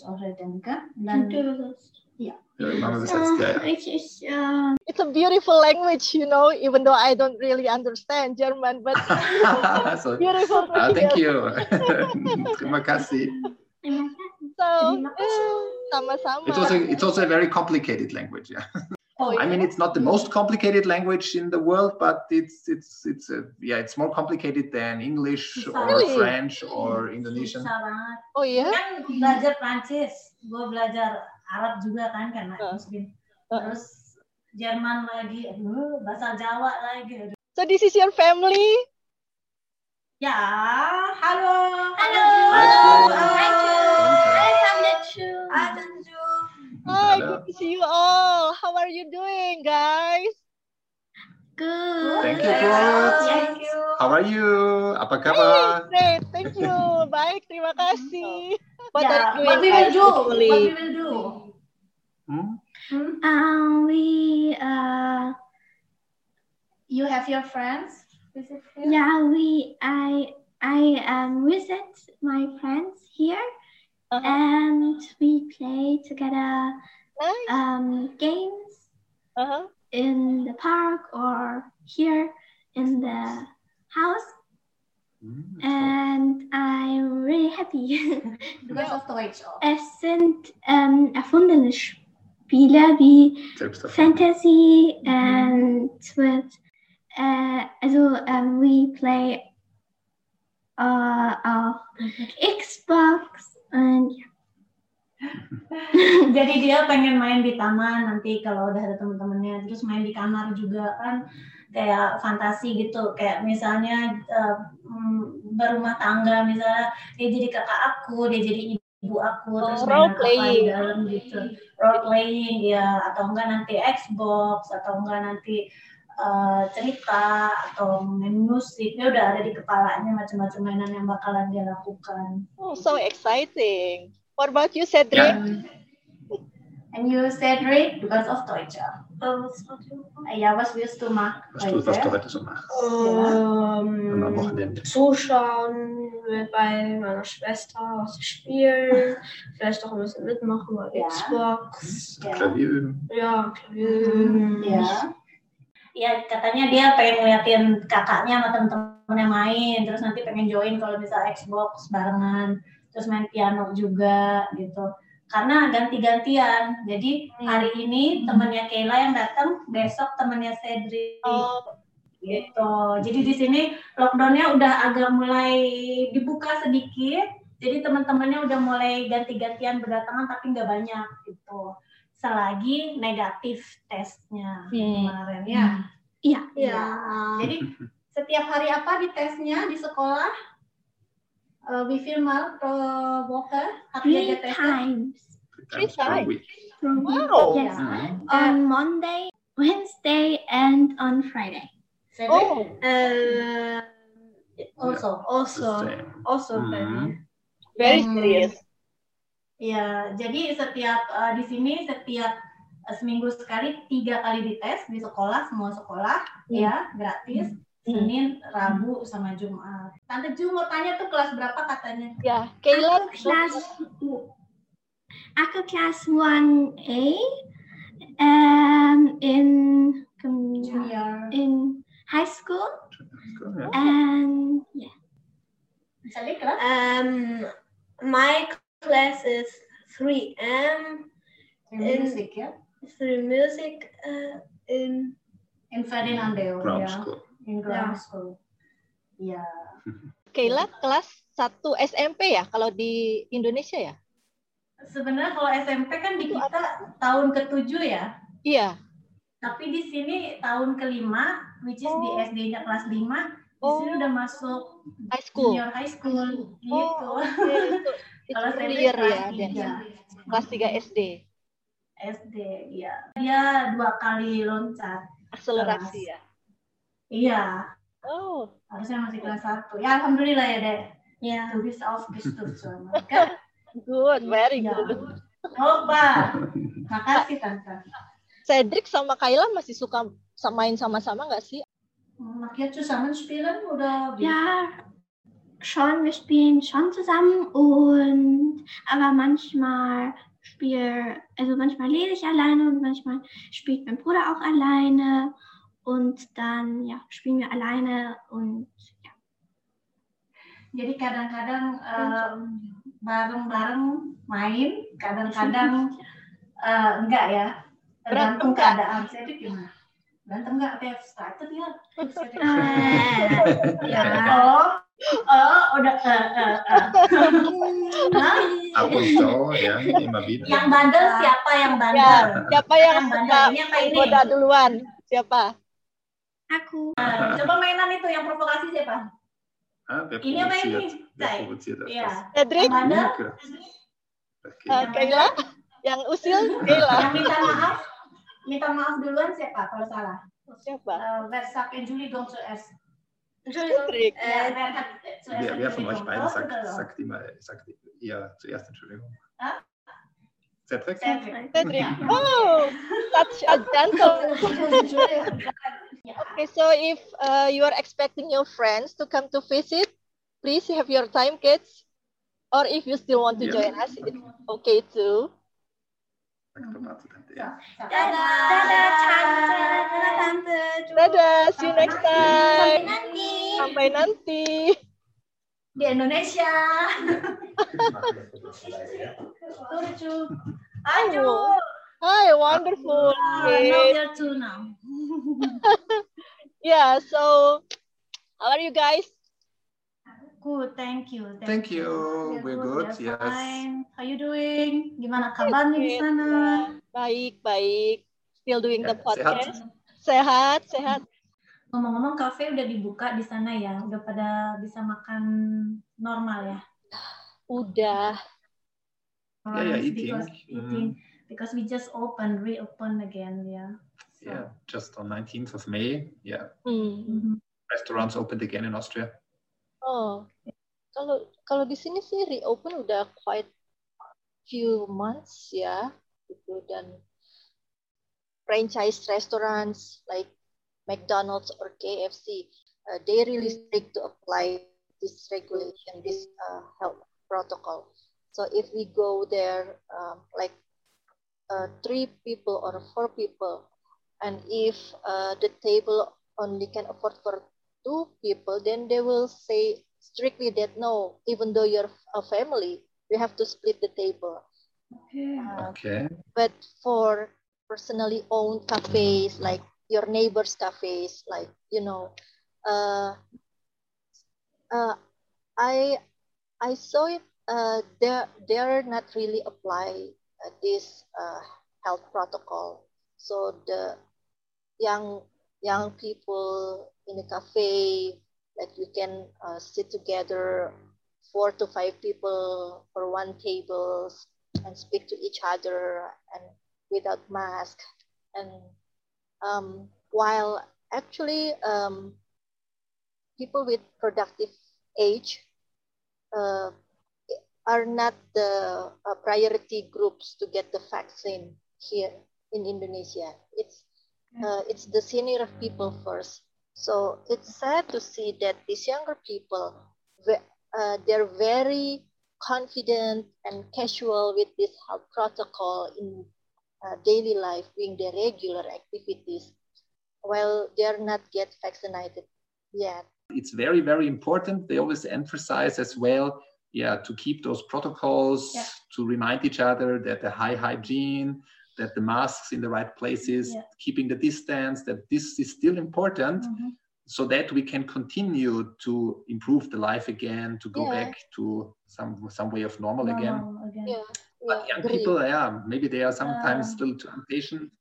können auf Deutsch auch reden, gell? Dann, Ja, Mama übersetzt, ja, ja. Ich, ich, äh, It's a beautiful language, you know, even though I don't really understand German, but so, beautiful. to ah, thank you. Terima kasih. So, Terima sama-sama. It's also it's also a very complicated language. Yeah. Oh, I mean, it's not the most complicated language in the world, but it's it's it's a, yeah, it's more complicated than English or Really? French or Indonesian. susah banget. oh ya? Kan belajar Prancis, gue belajar Arab juga kan karena Uh. Muslim. Terus Jerman lagi, aduh, bahasa Jawa lagi. aduh. So this is your family? Ya, halo. Halo. Halo. Hai, Tamdechu. Hai, Tanju. Hi, Hello. good to see you all. How are you doing, guys? Good. Thank you, good. Thank you. How are you? Apa Hey, kabar? great, thank you. Baik, terima kasih. What Ya, are you what we doing, will do? usually? What we will do? Hmm? Hmm? Um, we, uh, You have your friends? Visit here? yeah, we, I, I um visit my friends here, Uh-huh. and we play together Nice. um games Uh-huh. in the park or here in the house, Hmm, and I'm really happy. Because of Deutsch auch. es sind ähm, erfundene Spiele wie Selbst Fantasy and with uh, also um, we play uh, uh, Xbox and Jadi dia pengen main di taman nanti kalau udah ada teman-temannya, terus main di kamar juga kan kayak fantasi gitu, kayak misalnya mm, berumah tangga misalnya dia jadi kakak aku, dia jadi ibu aku, terus Oh, main role apa playing. di dalam gitu, role playing ya, atau enggak nanti Xbox, atau enggak nanti eh, cerita atau main musik, dia udah ada di kepalanya macam-macam mainan yang bakalan dia lakukan. Oh, so exciting. What about you, Cedric? Yeah. And you Cedric because of Deutsche. Ja, was wirst du machen Was du, was du heute? so machst. Am Ähm, Wochenende. zuschauen bei meiner Schwester, was sie spielen, vielleicht auch ein bisschen mitmachen bei Ja. Xbox. Ya. Klavier üben. Ja, Klavier. Ya. Ya, katanya dia pengen ngeliatin kakaknya sama temen-temennya main, terus nanti pengen join kalau bisa Xbox barengan, terus main piano juga gitu. Karena ganti-gantian. Jadi hari ini temennya Kayla yang datang, besok temennya Cedric. Oh, gitu. Jadi di sini lockdownnya udah agak mulai dibuka sedikit. Jadi teman-temannya udah mulai ganti-gantian berdatangan tapi nggak banyak gitu. Selagi negatif tesnya Hmm. kemarin ya. Iya. Iya. Jadi setiap hari apa di tesnya di sekolah? Uh, wie viel mal pro Woche habt ihr three getestet? times. Three Times. Wow. Yes. Mhm. On Monday, Wednesday, and on Friday. Cedric? oh, Uh, Also. also, also baby. very Hmm. serious. Ya, jadi setiap uh, di sini setiap uh, seminggu sekali tiga kali dites di sekolah semua sekolah ya gratis Hmm. Senin, Rabu sama Jumat. Tante Ju mau tanya tuh kelas berapa katanya? Ya, Kayla. Aku kelas aku kelas 1A um, in Junior. in high school ja. and yeah. Misalnya kelas? Um, my class is 3M, in- Musik ya. through music uh, in In Ferdinandeo Ground ya. school. In ground Ya. school. Ya. Kayla kelas 1 SMP ya kalau di Indonesia ya? Sebenarnya kalau SMP kan di kita tahun ketujuh ya. Iya. Tapi di sini tahun kelima, which is di Oh. SD-nya kelas 5, di Oh. sini udah masuk High school. junior high school gitu. Oh, itu Kalau saya ya, tiga kelas 3 SD. SD, ya. Dia dua kali loncat. Akselerasi ya. Iya, Oh, harusnya masih kelas satu. Ya, alhamdulillah ya, Dek. bist aufgestürzt schon. Oke. good, very Ya. good. Coba. Makasih, Tante. Cedric sama Kayla masih suka main sama-sama nggak sih? Mag je zusammen spielen oder wie? Ja, schon, wir spielen schon zusammen und aber manchmal spiele, also manchmal lese ich alleine und manchmal spielt mein Bruder auch alleine und dann ja spielen wir alleine und ja. Jadi kadang-kadang eh, bareng-bareng main, kadang-kadang eh, enggak ya. Tergantung keadaan. Itu gimana? Berantem nggak kayak started ya? ya. Oh, oh, udah. Eh, eh, eh. Aku itu ya, lima bintang. Yang bandel siapa yang bandel? Ya, siapa yang, yang bandelnya ini Goda duluan. Siapa? Aku. Nah, coba mainan itu yang provokasi siapa? Ah, ini apa ini? ya Cedric? Bandel? Kaila? Ya. Yang usil? Kaila. Yang minta maaf? Minta maaf duluan siapa kalau salah? Siapa? Uh, wer sagt Entschuldigung zuerst? Cedric. Äh, wer hat zuerst Wer, wer von euch Entschuldigung? beiden sagt, sagt immer, sagt ihr zuerst Entschuldigung? Ah? Cedric? Cedric. Cedric. Oh, such a gentle. Okay, so if uh, you are expecting your friends to come to visit, please have your time, kids. Or if you still want to Yeah. join us, it's okay too. Mathe dann, ja. Dadah. dadah tante dadah tante Dadah, see you next time. nanti Sampai nanti. Di Indonesia. Lucu. Ayo. Hi, wonderful. Uh, kids. now you're two now. Yeah, so how are you guys? Good, thank you. Thank you. We're good, are yes. fine. How you doing? Gimana kabarnya di sana? Baik, baik. Still doing the Ya, podcast. Sehat, sehat. Ngomong-ngomong, kafe udah dibuka di sana ya? Udah pada bisa makan normal ya? Udah. Yeah, yeah, Alright, eating. Because, eating. Because we just open, reopen again, yeah. So, Yeah, just on 19th of May, yeah, Hmm. mhm. restaurants opened again in Austria. Oh, kalau kalau di sini sih reopen udah quite few months ya, gitu dan franchise restaurants like McDonald's or KFC, uh, they really strict to apply this regulation, this uh, health protocol. So if we go there, um, like uh, three people or four people, and if uh, the table only can afford for two people, then they will say strictly that no, even though you're a family, you have to split the table. Okay. Uh, Okay. but for personally owned cafes, like your neighbors' cafes, like you know, uh, uh, I I saw it. Uh, they're they're not really apply uh, this uh, health protocol. So the young young people in a cafe, like you can uh, sit together, four to five people for one table, and speak to each other and without mask. And um, while actually um, people with productive age uh, are not the uh, priority groups to get the vaccine here in Indonesia. It's uh, it's the senior of people first. So it's sad to see that these younger people, uh, they're very confident and casual with this health protocol in uh, daily life, doing their regular activities, while they're not get vaccinated yet. It's very, very important. They always emphasize as well, yeah, to keep those protocols, Yeah. to remind each other that the high hygiene, that the masks in the right places, Yeah. keeping the distance, that this is still important. Mhm. so that we can continue to improve the life again, to go Yeah. back to some some way of normal again. Normal again. Yeah, But young agree. people, yeah, maybe they are sometimes still too impatient,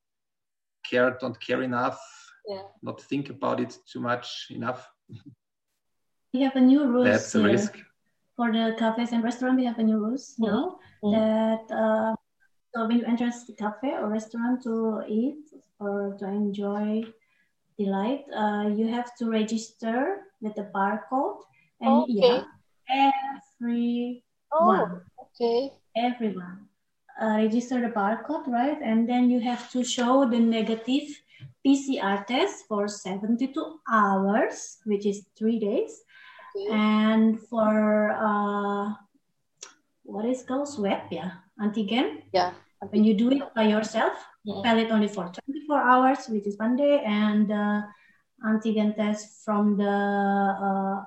care, don't care enough, Yeah. not think about it too much enough. We have a new rules That's a risk. for the cafes and restaurant. We have a new rules now Mhm. that uh, so when you enter the cafe or restaurant to eat or to enjoy delight, uh, you have to register with the barcode and Okay. yeah, every Oh, one, okay. everyone. Uh, register the barcode, right? And then you have to show the negative PCR test for 72 hours, which is three days. Okay. And for uh, what is called swab, yeah, antigen. Yeah. When you do it by yourself, Yeah. valid only for 24 hours, which is one day, and uh, antigen test from the uh,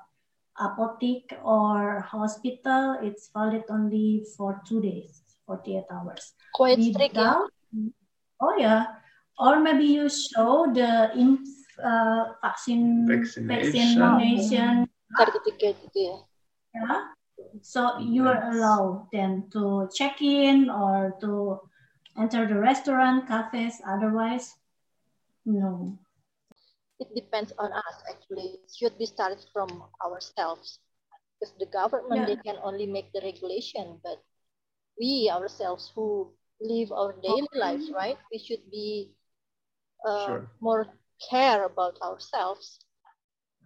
apothec or hospital, it's valid only for two days, 48 hours. Quite strict. Yeah. Oh yeah, or maybe you show the in, uh, vaccine Vaccination. vaccination Certificate gitu ya. yeah. So you are allowed then to check in or to enter the restaurant, cafes. Otherwise, no. It depends on us actually. It should be started from ourselves. Because the government Yeah. they can only make the regulation, but we ourselves who live our daily lives, right? We should be uh, Sure. more care about ourselves.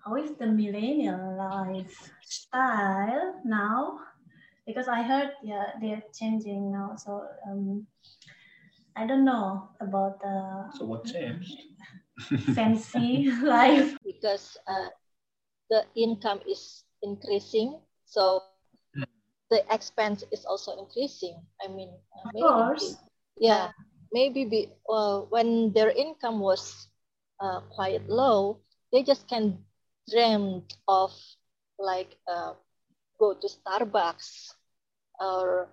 How is the millennial lifestyle now? Because I heard yeah they're changing now. So um, I don't know about the So what changed? fancy life. because uh, the income is increasing, so the expense is also increasing. I mean, uh, Of maybe- course. yeah, maybe be, uh, when their income was uh, quite low, they just can dream of like uh, go to Starbucks or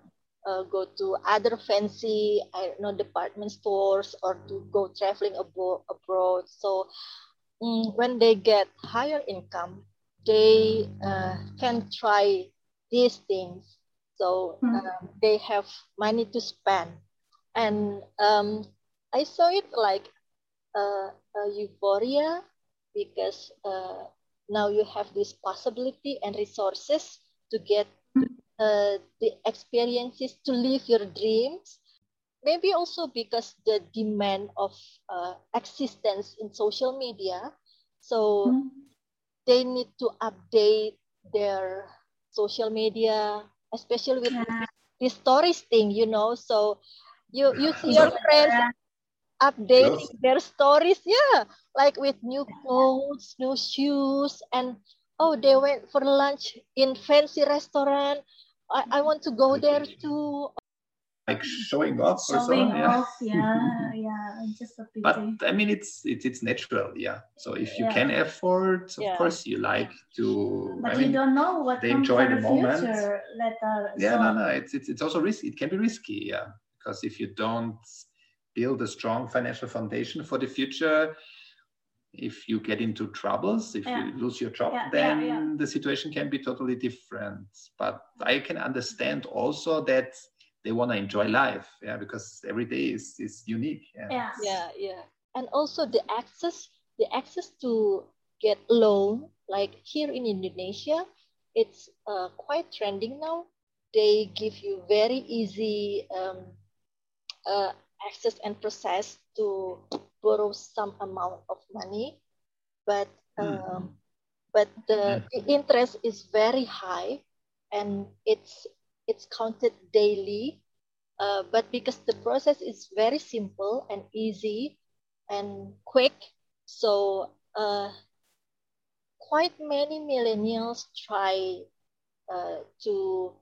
uh, go to other fancy I don't know department stores or to go traveling abo- abroad. So mm, when they get higher income, they uh, can try these things. So Mhm. um, they have money to spend, and um, I saw it like uh, a euphoria because uh, now you have this possibility and resources to get uh, the experiences to live your dreams. Maybe also because the demand of uh, existence in social media. So Hmm. they need to update their social media, especially with Yeah. the stories thing, you know. So you you see your friends updating their stories, yeah, like with new clothes, new shoes, and oh, they went for lunch in fancy restaurant. I, I want to go there too. Like showing off or so. Showing Yeah. off, yeah, yeah, just a pity. But I mean, it's it's it's natural, yeah. So if you Yeah. can afford, of Yeah. course, you like to. But I you don't know what they comes enjoy the the, moment. future later. yeah, so, no, no, it's it's it's also risky. It can be risky, yeah, because if you don't build a strong financial foundation for the future, if you get into troubles, if Yeah. you lose your job, Yeah, yeah, then yeah. the situation can be totally different. But I can understand also that they want to enjoy life, yeah, because every day is is unique. Yeah. Yeah. Yeah, yeah. And also the access, the access to get loan, like here in Indonesia, it's uh, quite trending now. They give you very easy um, uh, access and process to borrow some amount of money, but um, but the, the interest is very high, and it's it's counted daily. Uh, but because the process is very simple and easy and quick, so uh, quite many millennials try uh, to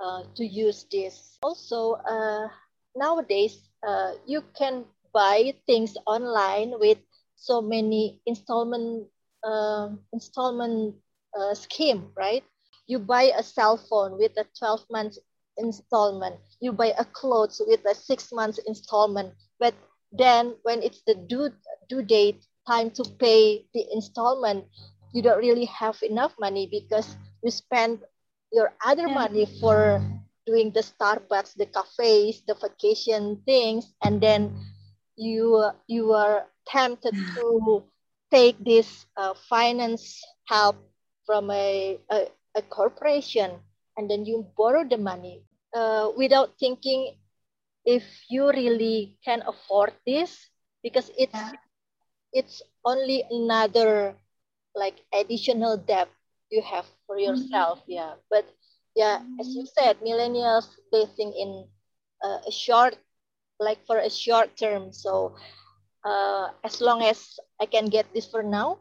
uh, to use this. Also, uh, nowadays uh, you can buy things online with so many installment um installment uh, scheme, right? You buy a cell phone with a 12 months installment. You buy a clothes with a six months installment. But then when it's the due due date time to pay the installment, you don't really have enough money because you spend your other money for doing the Starbucks, the cafes, the vacation things, and then you you are tempted to take this uh, finance help from a, a, a corporation and then you borrow the money uh, without thinking if you really can afford this because it's Yeah. it's only another like additional debt you have for yourself yeah but yeah as you said millennials they think in uh, a short like for a short term so uh, as long as i can get this for now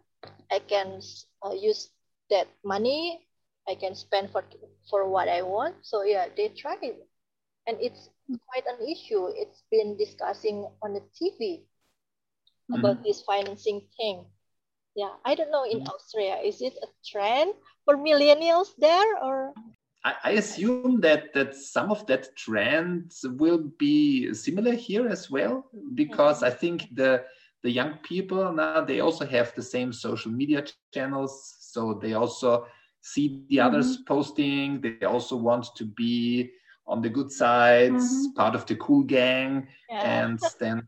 i can uh, use that money I can spend for for what I want. So yeah, they try it, and it's quite an issue. It's been discussing on the TV about this financing thing. Yeah, I don't know in Austria, is it a trend for millennials there or? I, I assume that that some of that trend will be similar here as well, because I think the the young people now they also have the same social media channels, so they also see the others posting. They also want to be on the good sides, Mhm. part of the cool gang, Yeah. and then.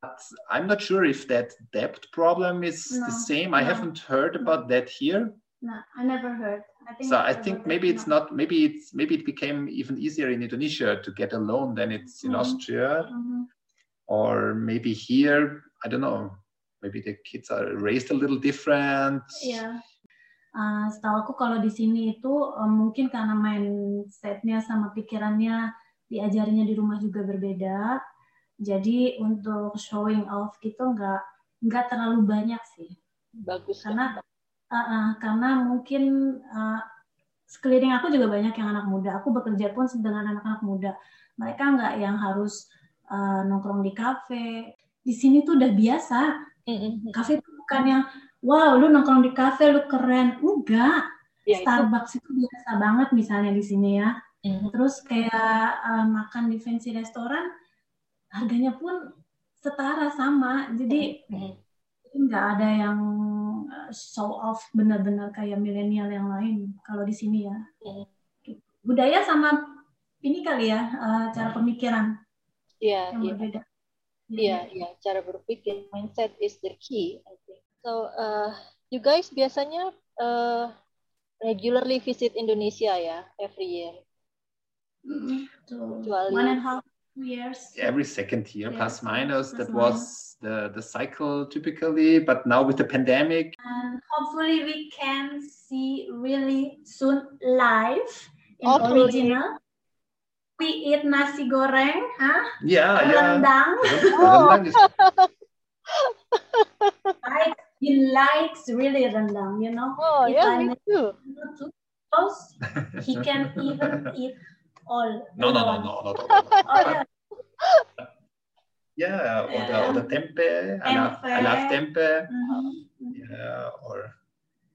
But I'm not sure if that debt problem is No, the same. I haven't heard about that here. No, I never heard. I think So I think maybe it's no. not maybe it's maybe it became even easier in Indonesia to get a loan than it's in Mhm. Austria Mhm. or maybe here I don't know maybe the kids are raised a little different Iya. Uh, setahu aku kalau di sini itu uh, mungkin karena mindsetnya sama pikirannya diajarinya di rumah juga berbeda. Jadi untuk showing off gitu nggak nggak terlalu banyak sih. Bagus. Karena uh, uh, karena mungkin uh, sekeliling aku juga banyak yang anak muda. Aku bekerja pun dengan anak-anak muda. Mereka nggak yang harus uh, nongkrong di kafe. Di sini tuh udah biasa kafe itu bukan yang wow lu nongkrong di kafe lu keren enggak Ya. Starbucks itu biasa banget misalnya di sini ya Mhm. terus kayak eh, makan di fancy restoran harganya pun setara sama jadi nggak ada yang show off benar-benar kayak milenial yang lain kalau di sini ya Mhm. budaya sama ini kali ya eh, cara pemikiran Iya, yang iya. berbeda Iya, iya, cara berpikir mindset is the key, I think. So, uh, you guys biasanya uh, regularly visit Indonesia ya every year. Mm, so, Kecuali- one and half years every second year Yeah, plus minus plus that was the the cycle typically but now with the pandemic and hopefully we can see really soon live in Hopefully. original. We eat nasi goreng, huh? yeah yeah Rendang. Rendang is- Right? He likes really rendang, you know. Oh, If yeah, I me too. not too close, he can even eat all. no no no alone. no not all. Oh yeah. yeah or the, or the tempe I love, I Tempe. love tempe Mhm. yeah or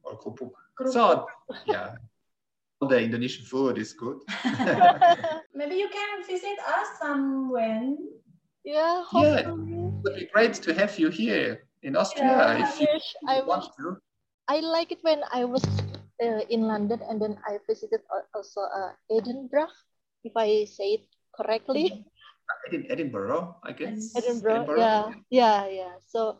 or kerupuk Kerupuk. so yeah all the Indonesian food is good Maybe you can visit us somewhere. yeah, Yeah. hopefully. it would be great to have you here in Austria Yeah. if you Yes, I want wish to I like it when I was uh, in London and then I visited also uh, Edinburgh, if I say it correctly. Edin- Edinburgh I guess Edinburgh, yeah, yeah, yeah. So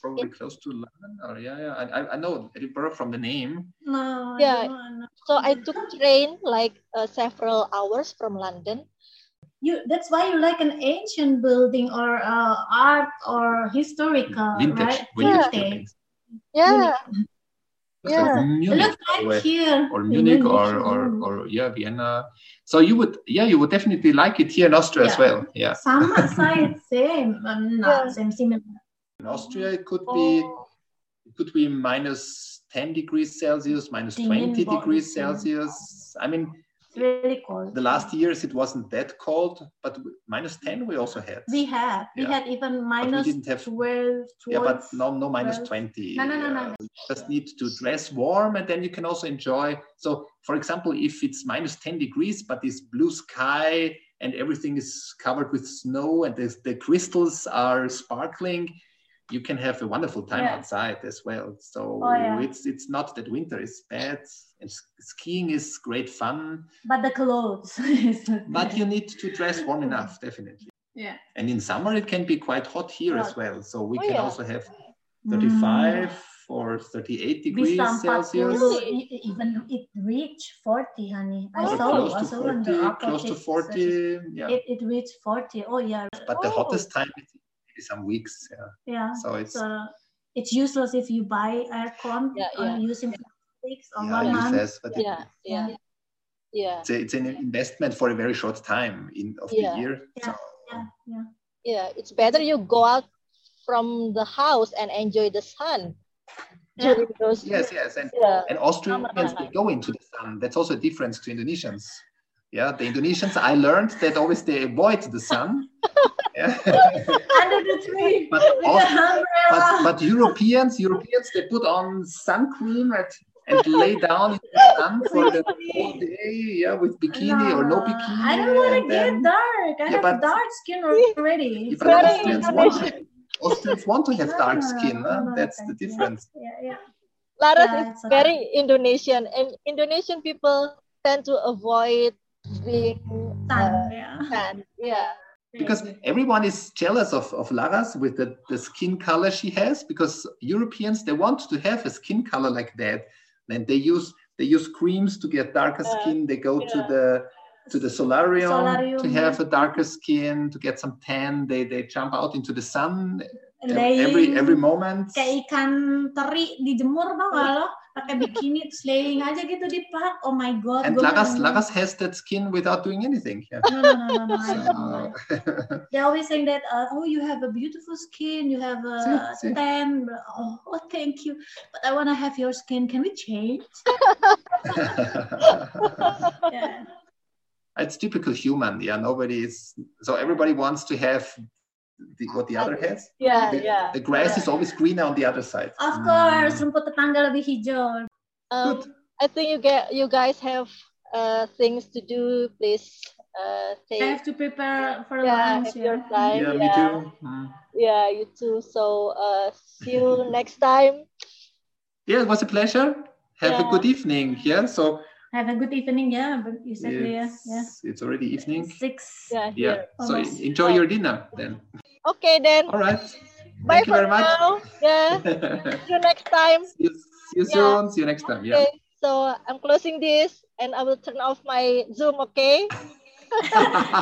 probably close to London or yeah yeah I, I- I know Edinburgh from the name No. I Yeah. don't know. so I took train like uh, several hours from London. You, that's why you like an ancient building or uh, art or historical, vintage right? vintage Vintage. buildings Yeah, It's Yeah. It Munich, looks like or- here. or in Munich or, or Mm. or yeah Vienna. So you would yeah you would definitely like it here in Austria as well. Yeah, Sama size, same. Um, no, Yeah. same, similar. in Austria it could be oh, it could be minus ten degrees Celsius, twenty degrees. Celsius. I mean It's really cold. the last years it wasn't that cold, but minus ten we also had. We had, we had even minus didn't have- 12, 12. yeah, but no no minus well, twenty. no, no, no, no. You just need to dress warm, and then you can also enjoy. So, for example, if it's minus ten degrees, but it's blue sky and everything is covered with snow and the, the crystals are sparkling, you can have a wonderful time Yeah. outside as well. So Oh, yeah. it's it's not that winter is bad, and skiing is great fun, But the clothes. but you need to dress warm enough, definitely. Yeah. And in summer it can be quite hot here as well. So we Oh, can yeah. also have Mm. 35 or 38 degrees Celsius. even it reached 40, honey. I Oh, Or saw, close I to saw on 40, the close to 40. Yeah. It, it reached 40. Oh, yeah. but the Oh. hottest time some weeks. Yeah. Yeah. So it's So it's useless if you buy aircon Yeah, yeah. using weeks or yeah, one month. useless, but it- yeah, yeah, yeah, it's, a, it's an investment for a very short time in of Yeah. the year. Yeah. So, Yeah, yeah. yeah. It's better you go out from the house and enjoy the sun during those. Yes, yes, and Yeah. and Austrians they go into the sun. That's also a difference to Indonesians. Yeah, the Indonesians I learned that always they avoid the sun. Yeah. Under the tree. but, With the umbrella. but but Europeans Europeans they put on sun cream and, and lay down in the sun for the whole day. Yeah, with bikini or no bikini. I don't want to get then- dark. I Yeah, have but- dark skin already. Yeah, but Very Austrians want, Indonesian. Austrians want to have dark Ah, skin. huh? That's the difference. Yeah, yeah. Laras Yeah, is it's okay. very Indonesian, and Indonesian people tend to avoid being Tan, uh, yeah. tan. Yeah. Because everyone is jealous of, of Laras with the, the skin color she has because Europeans they want to have a skin color like that. And they use they use creams to get darker skin. They go to the to the solarium, Solarium, to have a darker skin to get some tan. They they jump out into the sun Laying every every moment. kayak ikan teri dijemur tau gak lo? Pakai bikini terus laying aja gitu di park. Oh my god and Laras mau- has that skin without doing anything yeah. no no no no, no, I don't know. So, they always saying that uh, oh you have a beautiful skin you have a See, see. tan oh, oh thank you. But I want to have your skin. Can we change? Yeah. It's typical human yeah. Nobody is so everybody wants to have the, what the other has Yeah, the, yeah. the grass is always greener on the other side of course rumput tetangga lebih hijau Um, Good. I think you get you guys have uh, things to do. Please uh, I have to prepare for yeah, lunch have your yeah. time. yeah me too Mm. Yeah, you too. So uh, see you next time. yeah it was a pleasure have a good evening yeah so have a good evening yeah but you said yeah yeah it's, it's already evening six Yeah, yeah so enjoy your dinner then Okay then. all right Bye thank you for very much now. Yeah. See you next time. see you, see you Yeah. soon see you next time yeah Okay. So I'm closing this and I will turn off my Zoom. Okay.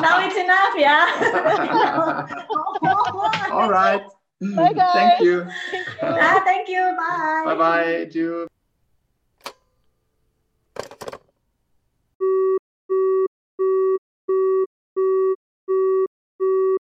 now it's enough yeah all right Bye, guys. thank you ah, thank you bye bye bye Jude